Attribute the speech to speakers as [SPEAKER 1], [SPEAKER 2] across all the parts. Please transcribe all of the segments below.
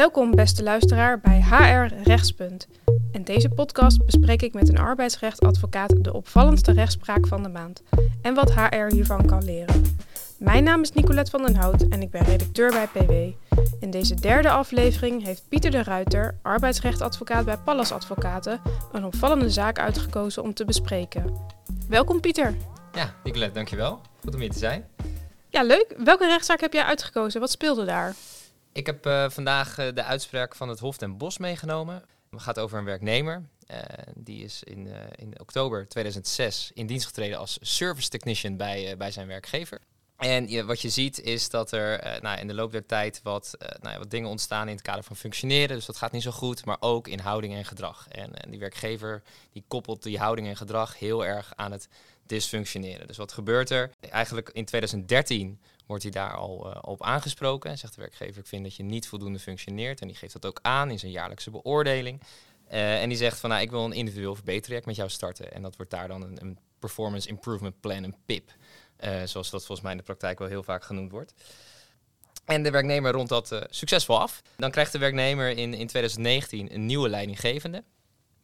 [SPEAKER 1] Welkom beste luisteraar bij HR Rechtspunt. In deze podcast bespreek ik met een arbeidsrechtadvocaat de opvallendste rechtspraak van de maand en wat HR hiervan kan leren. Mijn naam is Nicolette van den Hout en ik ben redacteur bij PW. In deze derde aflevering heeft Pieter de Ruiter, arbeidsrechtadvocaat bij Pallas Advocaten, een opvallende zaak uitgekozen om te bespreken. Welkom Pieter.
[SPEAKER 2] Ja, Nicolette, dankjewel. Goed om hier te zijn.
[SPEAKER 1] Ja, leuk. Welke rechtszaak heb jij uitgekozen? Wat speelde daar?
[SPEAKER 2] Ik heb uh, vandaag uh, de uitspraak van het Hof ten Bos meegenomen. Het gaat over een werknemer. Uh, die is in, in oktober 2006 in dienst getreden als service technician bij, bij zijn werkgever. En wat je ziet is dat er nou, in de loop der tijd wat, nou, wat dingen ontstaan in het kader van functioneren. Dus dat gaat niet zo goed, maar ook in houding en gedrag. En, en die werkgever die koppelt die houding en gedrag heel erg aan het dysfunctioneren. Dus wat gebeurt er? Eigenlijk in 2013 wordt hij daar al uh, op aangesproken. Zegt de werkgever, ik vind dat je niet voldoende functioneert. En die geeft dat ook aan in zijn jaarlijkse beoordeling. En die zegt van, nou, ik wil een individueel verbetertraject met jou starten. En dat wordt daar dan een, een Performance Improvement Plan, een PIP. Uh, zoals dat volgens mij in de praktijk wel heel vaak genoemd wordt. En de werknemer rondt dat succesvol af. Dan krijgt de werknemer in, in 2019 een nieuwe leidinggevende.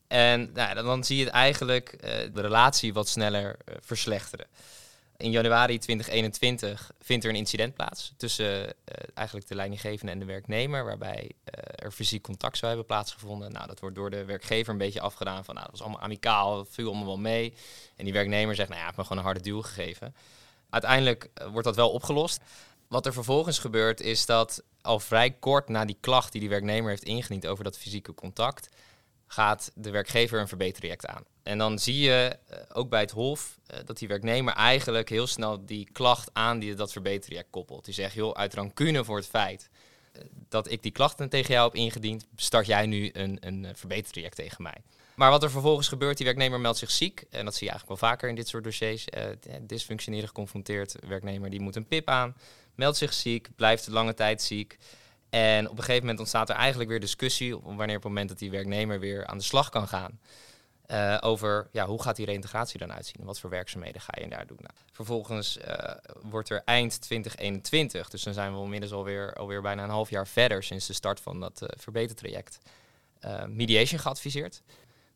[SPEAKER 2] En nou, dan zie je eigenlijk de relatie wat sneller verslechteren. In januari 2021 vindt er een incident plaats tussen eigenlijk de leidinggevende en de werknemer, waarbij er fysiek contact zou hebben plaatsgevonden. Nou, dat wordt door de werkgever een beetje afgedaan van, nou, dat was allemaal amicaal, dat viel allemaal wel mee. En die werknemer zegt, nou ja, ik heb me gewoon een harde duw gegeven. Uiteindelijk uh, wordt dat wel opgelost. Wat er vervolgens gebeurt is dat al vrij kort na die klacht die die werknemer heeft ingediend over dat fysieke contact, gaat de werkgever een verbetertraject aan. En dan zie je uh, ook bij het Hof uh, dat die werknemer eigenlijk heel snel die klacht aan die dat verbetertraject koppelt. Die zegt, joh, uit rancune voor het feit dat ik die klachten tegen jou heb ingediend, start jij nu een, een verbetertraject tegen mij. Maar wat er vervolgens gebeurt, die werknemer meldt zich ziek. En dat zie je eigenlijk wel vaker in dit soort dossiers. dysfunctioneren geconfronteerd werknemer, die moet een pip aan, meldt zich ziek, blijft lange tijd ziek. En op een gegeven moment ontstaat er eigenlijk weer discussie wanneer op het moment dat die werknemer weer aan de slag kan gaan. Uh, over ja, hoe gaat die reïntegratie dan uitzien? Wat voor werkzaamheden ga je daar doen? Nou, vervolgens uh, wordt er eind 2021, dus dan zijn we inmiddels alweer, alweer bijna een half jaar verder sinds de start van dat uh, verbetertraject, mediation geadviseerd.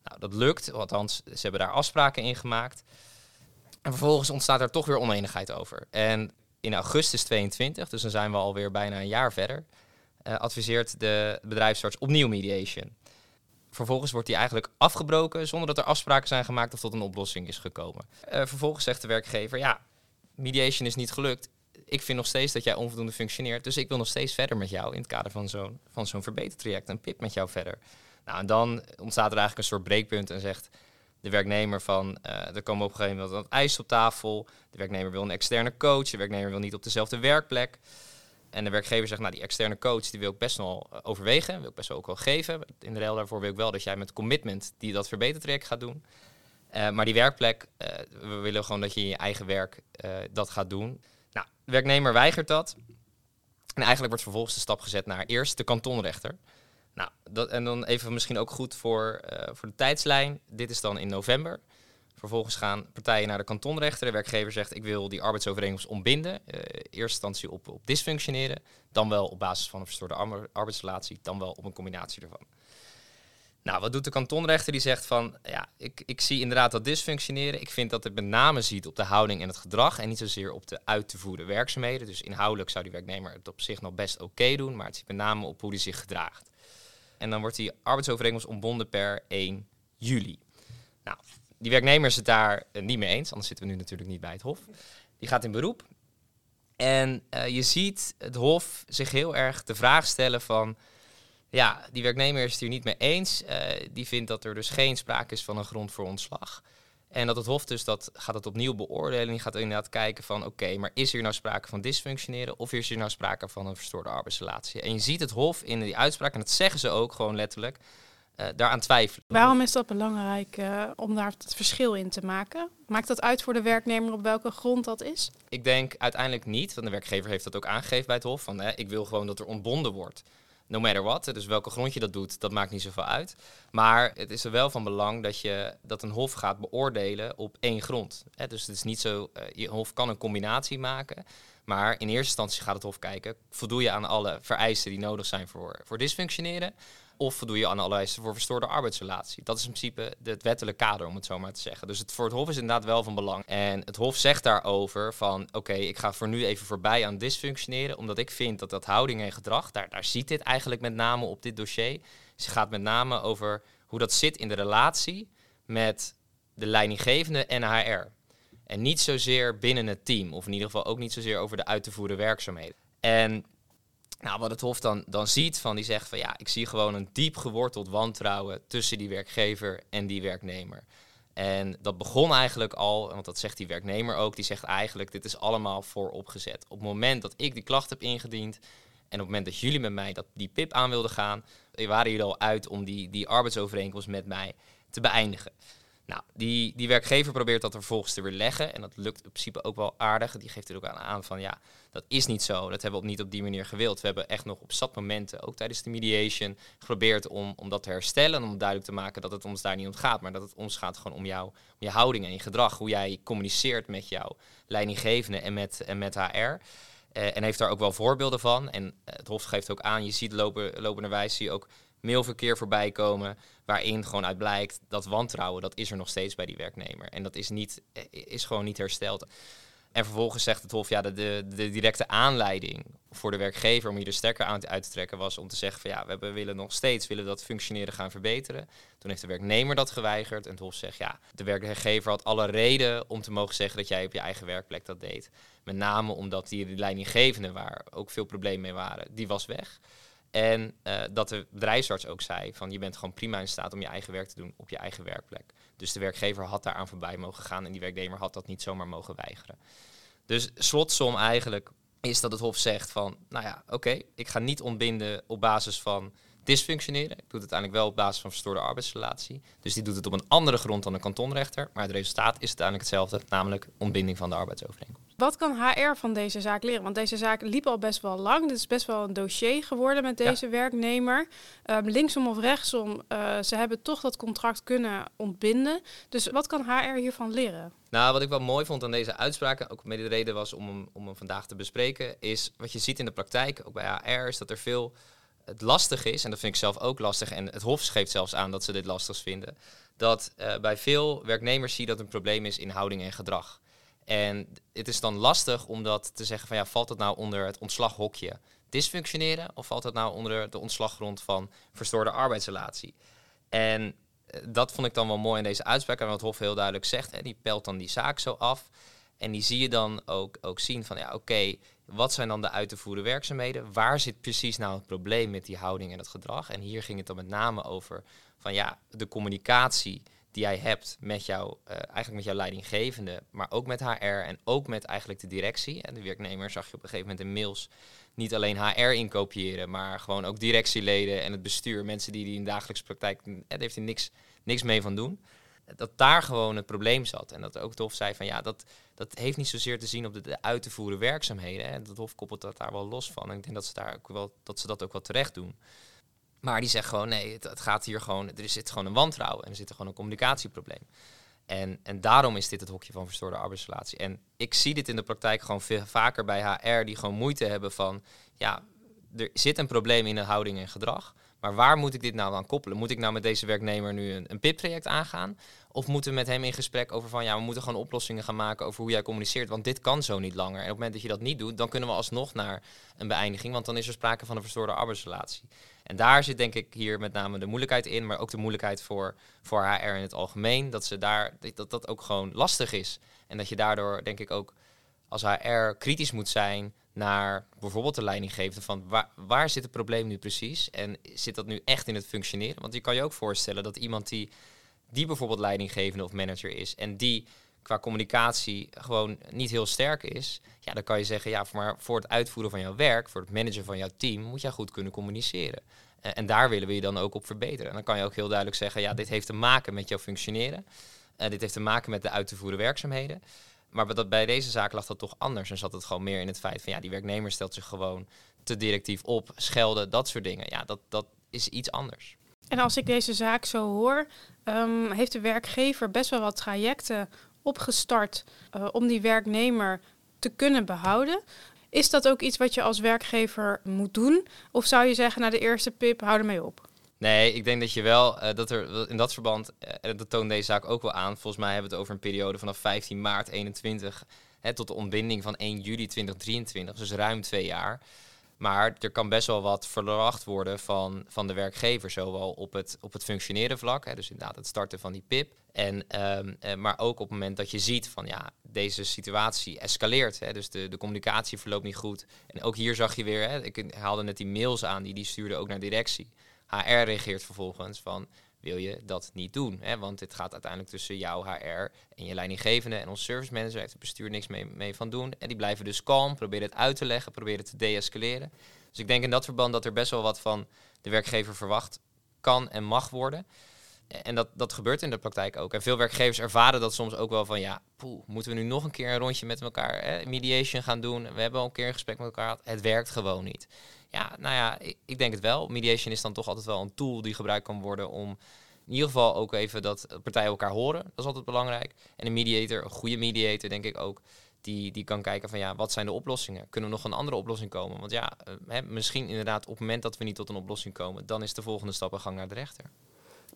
[SPEAKER 2] Nou, dat lukt, althans, ze hebben daar afspraken in gemaakt. En vervolgens ontstaat er toch weer oneenigheid over. En in augustus 22, dus dan zijn we alweer bijna een jaar verder, adviseert de bedrijfsarts opnieuw mediation vervolgens wordt die eigenlijk afgebroken zonder dat er afspraken zijn gemaakt of tot een oplossing is gekomen. Uh, vervolgens zegt de werkgever, ja, mediation is niet gelukt. Ik vind nog steeds dat jij onvoldoende functioneert, dus ik wil nog steeds verder met jou in het kader van zo'n van verbetertraject, een PIP met jou verder. Nou, en dan ontstaat er eigenlijk een soort breekpunt en zegt de werknemer van, uh, er komen op een gegeven moment wat ijs op tafel, de werknemer wil een externe coach, de werknemer wil niet op dezelfde werkplek. En de werkgever zegt, nou die externe coach die wil ik best wel eh, overwegen, wil ik best wel ook wel geven. In de ruil daarvoor wil ik wel dat jij met commitment die dat verbetertraject gaat doen. Uh, maar die werkplek, we willen gewoon dat je in je eigen werk dat gaat doen. Nou, de werknemer weigert dat. En eigenlijk wordt vervolgens de stap gezet naar eerst de kantonrechter. Nou, en dan even misschien ook goed voor, voor de tijdslijn. Dit is dan in november. Vervolgens gaan partijen naar de kantonrechter. De werkgever zegt: Ik wil die arbeidsovereenkomst ontbinden. Uh, eerste instantie op, op dysfunctioneren. Dan wel op basis van een verstoorde arbeidsrelatie. Dan wel op een combinatie ervan. Nou, wat doet de kantonrechter? Die zegt van, ja, ik, ik zie inderdaad dat dysfunctioneren. Ik vind dat het met name ziet op de houding en het gedrag en niet zozeer op de uit te voeren werkzaamheden. Dus inhoudelijk zou die werknemer het op zich nog best oké doen, maar het ziet met name op hoe hij zich gedraagt. En dan wordt die arbeidsovereenkomst ontbonden per 1 juli. Nou, die werknemer is het daar uh, niet mee eens, anders zitten we nu natuurlijk niet bij het Hof. Die gaat in beroep. En uh, je ziet het Hof zich heel erg de vraag stellen van... Ja, die werknemer is het hier niet mee eens. Uh, die vindt dat er dus geen sprake is van een grond voor ontslag. En dat het Hof dus dat gaat het opnieuw beoordelen. Die gaat inderdaad kijken van oké, okay, maar is er nou sprake van dysfunctioneren of is er nou sprake van een verstoorde arbeidsrelatie? En je ziet het Hof in die uitspraak, en dat zeggen ze ook gewoon letterlijk, uh, daaraan twijfelen.
[SPEAKER 1] Waarom is dat belangrijk uh, om daar het verschil in te maken? Maakt dat uit voor de werknemer op welke grond dat is?
[SPEAKER 2] Ik denk uiteindelijk niet, want de werkgever heeft dat ook aangegeven bij het Hof. Van, hè, ik wil gewoon dat er ontbonden wordt no matter what. Dus welke grond je dat doet, dat maakt niet zoveel uit. Maar het is er wel van belang dat je dat een hof gaat beoordelen op één grond. dus het is niet zo, uh, je hof kan een combinatie maken. Maar in eerste instantie gaat het hof kijken, voldoe je aan alle vereisten die nodig zijn voor, voor dysfunctioneren? Of voldoe je eisen voor verstoorde arbeidsrelatie? Dat is in principe het wettelijk kader, om het zo maar te zeggen. Dus het voor het Hof is inderdaad wel van belang. En het Hof zegt daarover van, oké, ik ga voor nu even voorbij aan dysfunctioneren, omdat ik vind dat dat houding en gedrag, daar, daar ziet dit eigenlijk met name op dit dossier. Ze gaat met name over hoe dat zit in de relatie met de leidinggevende en HR. En niet zozeer binnen het team, of in ieder geval ook niet zozeer over de uit te voeren werkzaamheden. En nou, wat het Hof dan, dan ziet, van die zegt van ja, ik zie gewoon een diep geworteld wantrouwen tussen die werkgever en die werknemer. En dat begon eigenlijk al, want dat zegt die werknemer ook, die zegt eigenlijk, dit is allemaal vooropgezet. Op het moment dat ik die klacht heb ingediend en op het moment dat jullie met mij dat, die PIP aan wilden gaan, waren jullie al uit om die, die arbeidsovereenkomst met mij te beëindigen. Nou, die, die werkgever probeert dat er vervolgens te weerleggen. En dat lukt in principe ook wel aardig. Die geeft er ook aan, van ja, dat is niet zo. Dat hebben we niet op die manier gewild. We hebben echt nog op zat momenten, ook tijdens de mediation, geprobeerd om, om dat te herstellen. En om duidelijk te maken dat het ons daar niet om gaat. Maar dat het ons gaat gewoon om, jou, om je houding en je gedrag. Hoe jij communiceert met jouw leidinggevende en met, en met HR. Eh, en heeft daar ook wel voorbeelden van. En uh, het Hof geeft ook aan, je ziet lopen, lopenderwijs zie je ook mailverkeer voorbij komen. Waarin gewoon uit blijkt dat wantrouwen, dat is er nog steeds bij die werknemer. En dat is, niet, eh, is gewoon niet hersteld. En vervolgens zegt het Hof, ja, de, de, directe aanleiding voor de werkgever om hier de stekker aan uit te trekken was om te zeggen van ja, we, we willen nog steeds willen dat functioneren gaan verbeteren. Toen heeft de werknemer dat geweigerd en het Hof zegt ja, de werkgever had alle reden om te mogen zeggen dat jij op je eigen werkplek dat deed. Met name omdat die leidinggevende, waar ook veel problemen mee waren, die was weg. En uh, dat de bedrijfsarts ook zei van je bent gewoon prima in staat om je eigen werk te doen op je eigen werkplek. Dus de werkgever had daaraan voorbij mogen gaan en die werknemer had dat niet zomaar mogen weigeren. Dus slotsom eigenlijk is dat het Hof zegt van, nou ja, oké, ik ga niet ontbinden op basis van dysfunctioneren. Ik doe het uiteindelijk wel op basis van verstoorde arbeidsrelatie. Dus die doet het op een andere grond dan een kantonrechter. Maar het resultaat is uiteindelijk hetzelfde, namelijk ontbinding van de arbeidsovereenkomst.
[SPEAKER 1] Wat kan HR van deze zaak leren? Want deze zaak liep al best wel lang. Dit is best wel een dossier geworden met deze werknemer. Um, linksom of rechtsom, uh, ze hebben toch dat contract kunnen ontbinden. Dus wat kan HR hiervan leren?
[SPEAKER 2] Nou, wat ik wel mooi vond aan deze uitspraken, ook mede de reden was om hem, om hem vandaag te bespreken, is wat je ziet in de praktijk, ook bij HR, is dat er veel het lastig is, en dat vind ik zelf ook lastig, en het Hof geeft zelfs aan dat ze dit lastig vinden, dat uh, bij veel werknemers zie je dat een probleem is in houding en gedrag. En het is dan lastig om dat te zeggen van ja, valt het nou onder het ontslaghokje dysfunctioneren of valt het nou onder de ontslaggrond van verstoorde arbeidsrelatie? En eh, dat vond ik dan wel mooi in deze uitspraak en wat Hof heel duidelijk zegt. Hè, die pelt dan die zaak zo af. En die zie je dan ook, ook zien van ja, oké, wat zijn dan de uit te voeren werkzaamheden? Waar zit precies nou het probleem met die houding en het gedrag? En hier ging het dan met name over van ja, de communicatie die jij hebt met jou, uh, eigenlijk met jouw leidinggevende, maar ook met HR en ook met eigenlijk de directie. En de werknemer zag je op een gegeven moment in mails niet alleen HR inkopiëren, maar gewoon ook directieleden en het bestuur, mensen die die in dagelijkse praktijk, eh, daar heeft hij niks, niks mee van doen. Dat daar gewoon het probleem zat. En dat ook Hof zei van ja, dat, dat heeft niet zozeer te zien op de, de uit te voeren werkzaamheden. En dat Hof koppelt dat daar wel los van. En ik denk dat ze, daar ook wel, dat, ze dat ook wel terecht doen. Maar die zegt gewoon, nee, het, gaat hier gewoon, er zit gewoon een wantrouwen en er zit gewoon een communicatieprobleem. En, en daarom is dit het hokje van verstoorde arbeidsrelatie. En ik zie dit in de praktijk gewoon veel vaker bij HR, die gewoon moeite hebben van, ja, er zit een probleem in de houding en gedrag. Maar waar moet ik dit nou aan koppelen? Moet ik nou met deze werknemer nu een, een PIP-traject aangaan? Of moeten we met hem in gesprek over van ja, we moeten gewoon oplossingen gaan maken over hoe jij communiceert, want dit kan zo niet langer. En op het moment dat je dat niet doet, dan kunnen we alsnog naar een beëindiging, want dan is er sprake van een verstoorde arbeidsrelatie. En daar zit denk ik hier met name de moeilijkheid in, maar ook de moeilijkheid voor, voor HR in het algemeen, dat ze daar dat dat ook gewoon lastig is. En dat je daardoor denk ik ook als HR kritisch moet zijn naar bijvoorbeeld de leidinggevende van waar, waar zit het probleem nu precies en zit dat nu echt in het functioneren? Want je kan je ook voorstellen dat iemand die, die bijvoorbeeld leidinggevende of manager is en die qua communicatie gewoon niet heel sterk is, ja, dan kan je zeggen, ja, maar voor het uitvoeren van jouw werk, voor het managen van jouw team, moet jij goed kunnen communiceren. En, en daar willen we je dan ook op verbeteren. En dan kan je ook heel duidelijk zeggen, ja, dit heeft te maken met jouw functioneren. Uh, dit heeft te maken met de uit te voeren werkzaamheden. Maar dat, bij deze zaak lag dat toch anders. En zat het gewoon meer in het feit van ja, die werknemer stelt zich gewoon te directief op, schelden, dat soort dingen. Ja, dat, dat is iets anders.
[SPEAKER 1] En als ik deze zaak zo hoor, ehm, heeft de werkgever best wel wat trajecten opgestart uh, om die werknemer te kunnen behouden. Is dat ook iets wat je als werkgever moet doen? Of zou je zeggen na de eerste pip, hou ermee op?
[SPEAKER 2] Nee, ik denk dat je wel, uh, dat er in dat verband, en dat toont deze zaak ook wel aan, volgens mij hebben we het over een periode vanaf 15 maart 21 hè, tot de ontbinding van 1 juli 2023, dus ruim twee jaar. Maar er kan best wel wat verwacht worden van, van de werkgever, zowel op het, op het functioneren vlak, hè, dus inderdaad het starten van die PIP. En, um, eh, maar ook op het moment dat je ziet van ja, deze situatie escaleert. Hè, dus de, de communicatie verloopt niet goed. En ook hier zag je weer, hè, ik haalde net die mails aan, die, die stuurde ook naar directie. HR reageert vervolgens van wil je dat niet doen. Hè? Want dit gaat uiteindelijk tussen jouw HR en je leidinggevende en ons service manager heeft het bestuur niks mee, mee van doen. En die blijven dus kalm, proberen het uit te leggen, proberen te deescaleren. Dus ik denk in dat verband dat er best wel wat van de werkgever verwacht kan en mag worden. En dat, dat gebeurt in de praktijk ook. En veel werkgevers ervaren dat soms ook wel van ja, moeten we nu nog een keer een rondje met elkaar hè, mediation gaan doen? We hebben al een keer een gesprek met elkaar gehad. Het werkt gewoon niet. Ja, nou ja, ik, denk het wel. Mediation is dan toch altijd wel een tool die gebruikt kan worden om in ieder geval ook even dat partijen elkaar horen. Dat is altijd belangrijk. En een mediator, een goede mediator, denk ik ook, die, die kan kijken van ja, wat zijn de oplossingen? Kunnen we nog een andere oplossing komen? Want ja, uh, hè, misschien inderdaad op het moment dat we niet tot een oplossing komen, dan is de volgende stap een gang naar de rechter.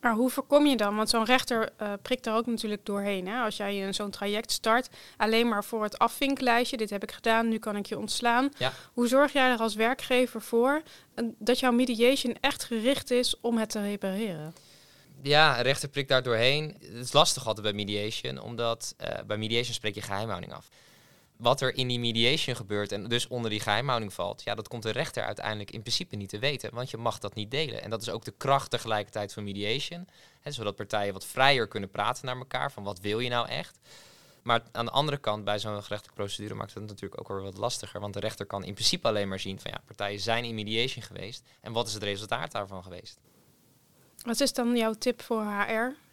[SPEAKER 1] Maar hoe voorkom je dan? Want zo'n rechter uh, prikt er ook natuurlijk doorheen. Hè? Als jij zo'n traject start, alleen maar voor het afvinklijstje, dit heb ik gedaan, nu kan ik je ontslaan.
[SPEAKER 2] Ja.
[SPEAKER 1] Hoe zorg jij er als werkgever voor uh, dat jouw mediation echt gericht is om het te repareren?
[SPEAKER 2] Ja, een rechter prikt daar doorheen. Het is lastig altijd bij mediation, omdat uh, bij mediation spreek je geheimhouding af wat er in die mediation gebeurt en dus onder die geheimhouding valt, ja, dat komt de rechter uiteindelijk in principe niet te weten, want je mag dat niet delen. En dat is ook de kracht tegelijkertijd van mediation, hè, zodat partijen wat vrijer kunnen praten naar elkaar van wat wil je nou echt. Maar aan de andere kant, bij zo'n gerechtelijke procedure maakt het natuurlijk ook weer wat lastiger, want de rechter kan in principe alleen maar zien van ja, partijen zijn in mediation geweest en wat is het resultaat daarvan geweest.
[SPEAKER 1] Wat is dan jouw tip voor HR?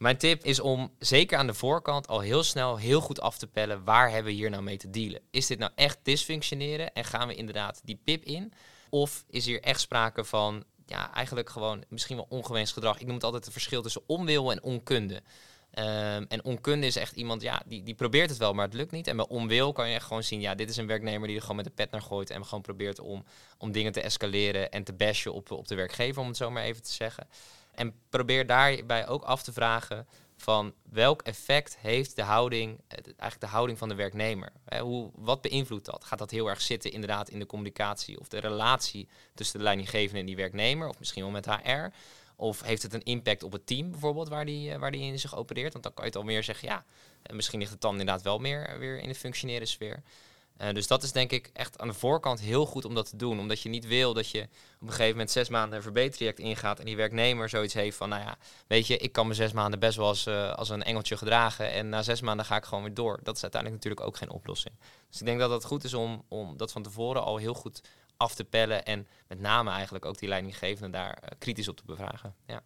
[SPEAKER 2] Mijn tip is om zeker aan de voorkant al heel snel heel goed af te pellen waar hebben we hier nou mee te dealen. Is dit nou echt dysfunctioneren en gaan we inderdaad die pip in? Of is hier echt sprake van ja, eigenlijk gewoon misschien wel ongewenst gedrag? Ik noem het altijd het verschil tussen onwil en onkunde. Um, en onkunde is echt iemand, ja, die, die probeert het wel, maar het lukt niet. En bij onwil kan je echt gewoon zien, ja, dit is een werknemer die er gewoon met de pet naar gooit en gewoon probeert om, om dingen te escaleren en te bashen op, op de werkgever, om het zo maar even te zeggen. En probeer daarbij ook af te vragen van welk effect heeft de houding, eigenlijk de houding van de werknemer? Hoe, wat beïnvloedt dat? Gaat dat heel erg zitten inderdaad in de communicatie of de relatie tussen de leidinggevende en die werknemer, of misschien wel met HR? Of heeft het een impact op het team bijvoorbeeld waar die, waar die in zich opereert? Want dan kan je het al meer zeggen, ja, misschien ligt het dan inderdaad wel meer weer in de functionele sfeer. Uh, dus dat is denk ik echt aan de voorkant heel goed om dat te doen. Omdat je niet wil dat je op een gegeven moment zes maanden een verbetertraject ingaat en die werknemer zoiets heeft van, nou ja, weet je, ik kan me zes maanden best wel als, uh, als een engeltje gedragen en na zes maanden ga ik gewoon weer door. Dat is uiteindelijk natuurlijk ook geen oplossing. Dus ik denk dat het goed is om, om dat van tevoren al heel goed af te pellen en met name eigenlijk ook die leidinggevende daar uh, kritisch op te bevragen. Ja.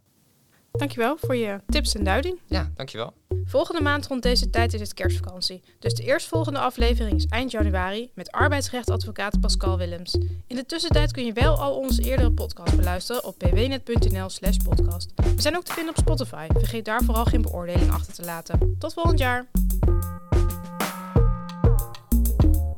[SPEAKER 1] Dankjewel voor je tips en duiding.
[SPEAKER 2] Ja, dankjewel.
[SPEAKER 1] Volgende maand rond deze tijd is het kerstvakantie. Dus de eerstvolgende aflevering is eind januari met arbeidsrechtadvocaat Pascal Willems. In de tussentijd kun je wel al onze eerdere podcast beluisteren op pwnet.nl slash podcast. We zijn ook te vinden op Spotify. Vergeet daar vooral geen beoordeling achter te laten. Tot volgend jaar!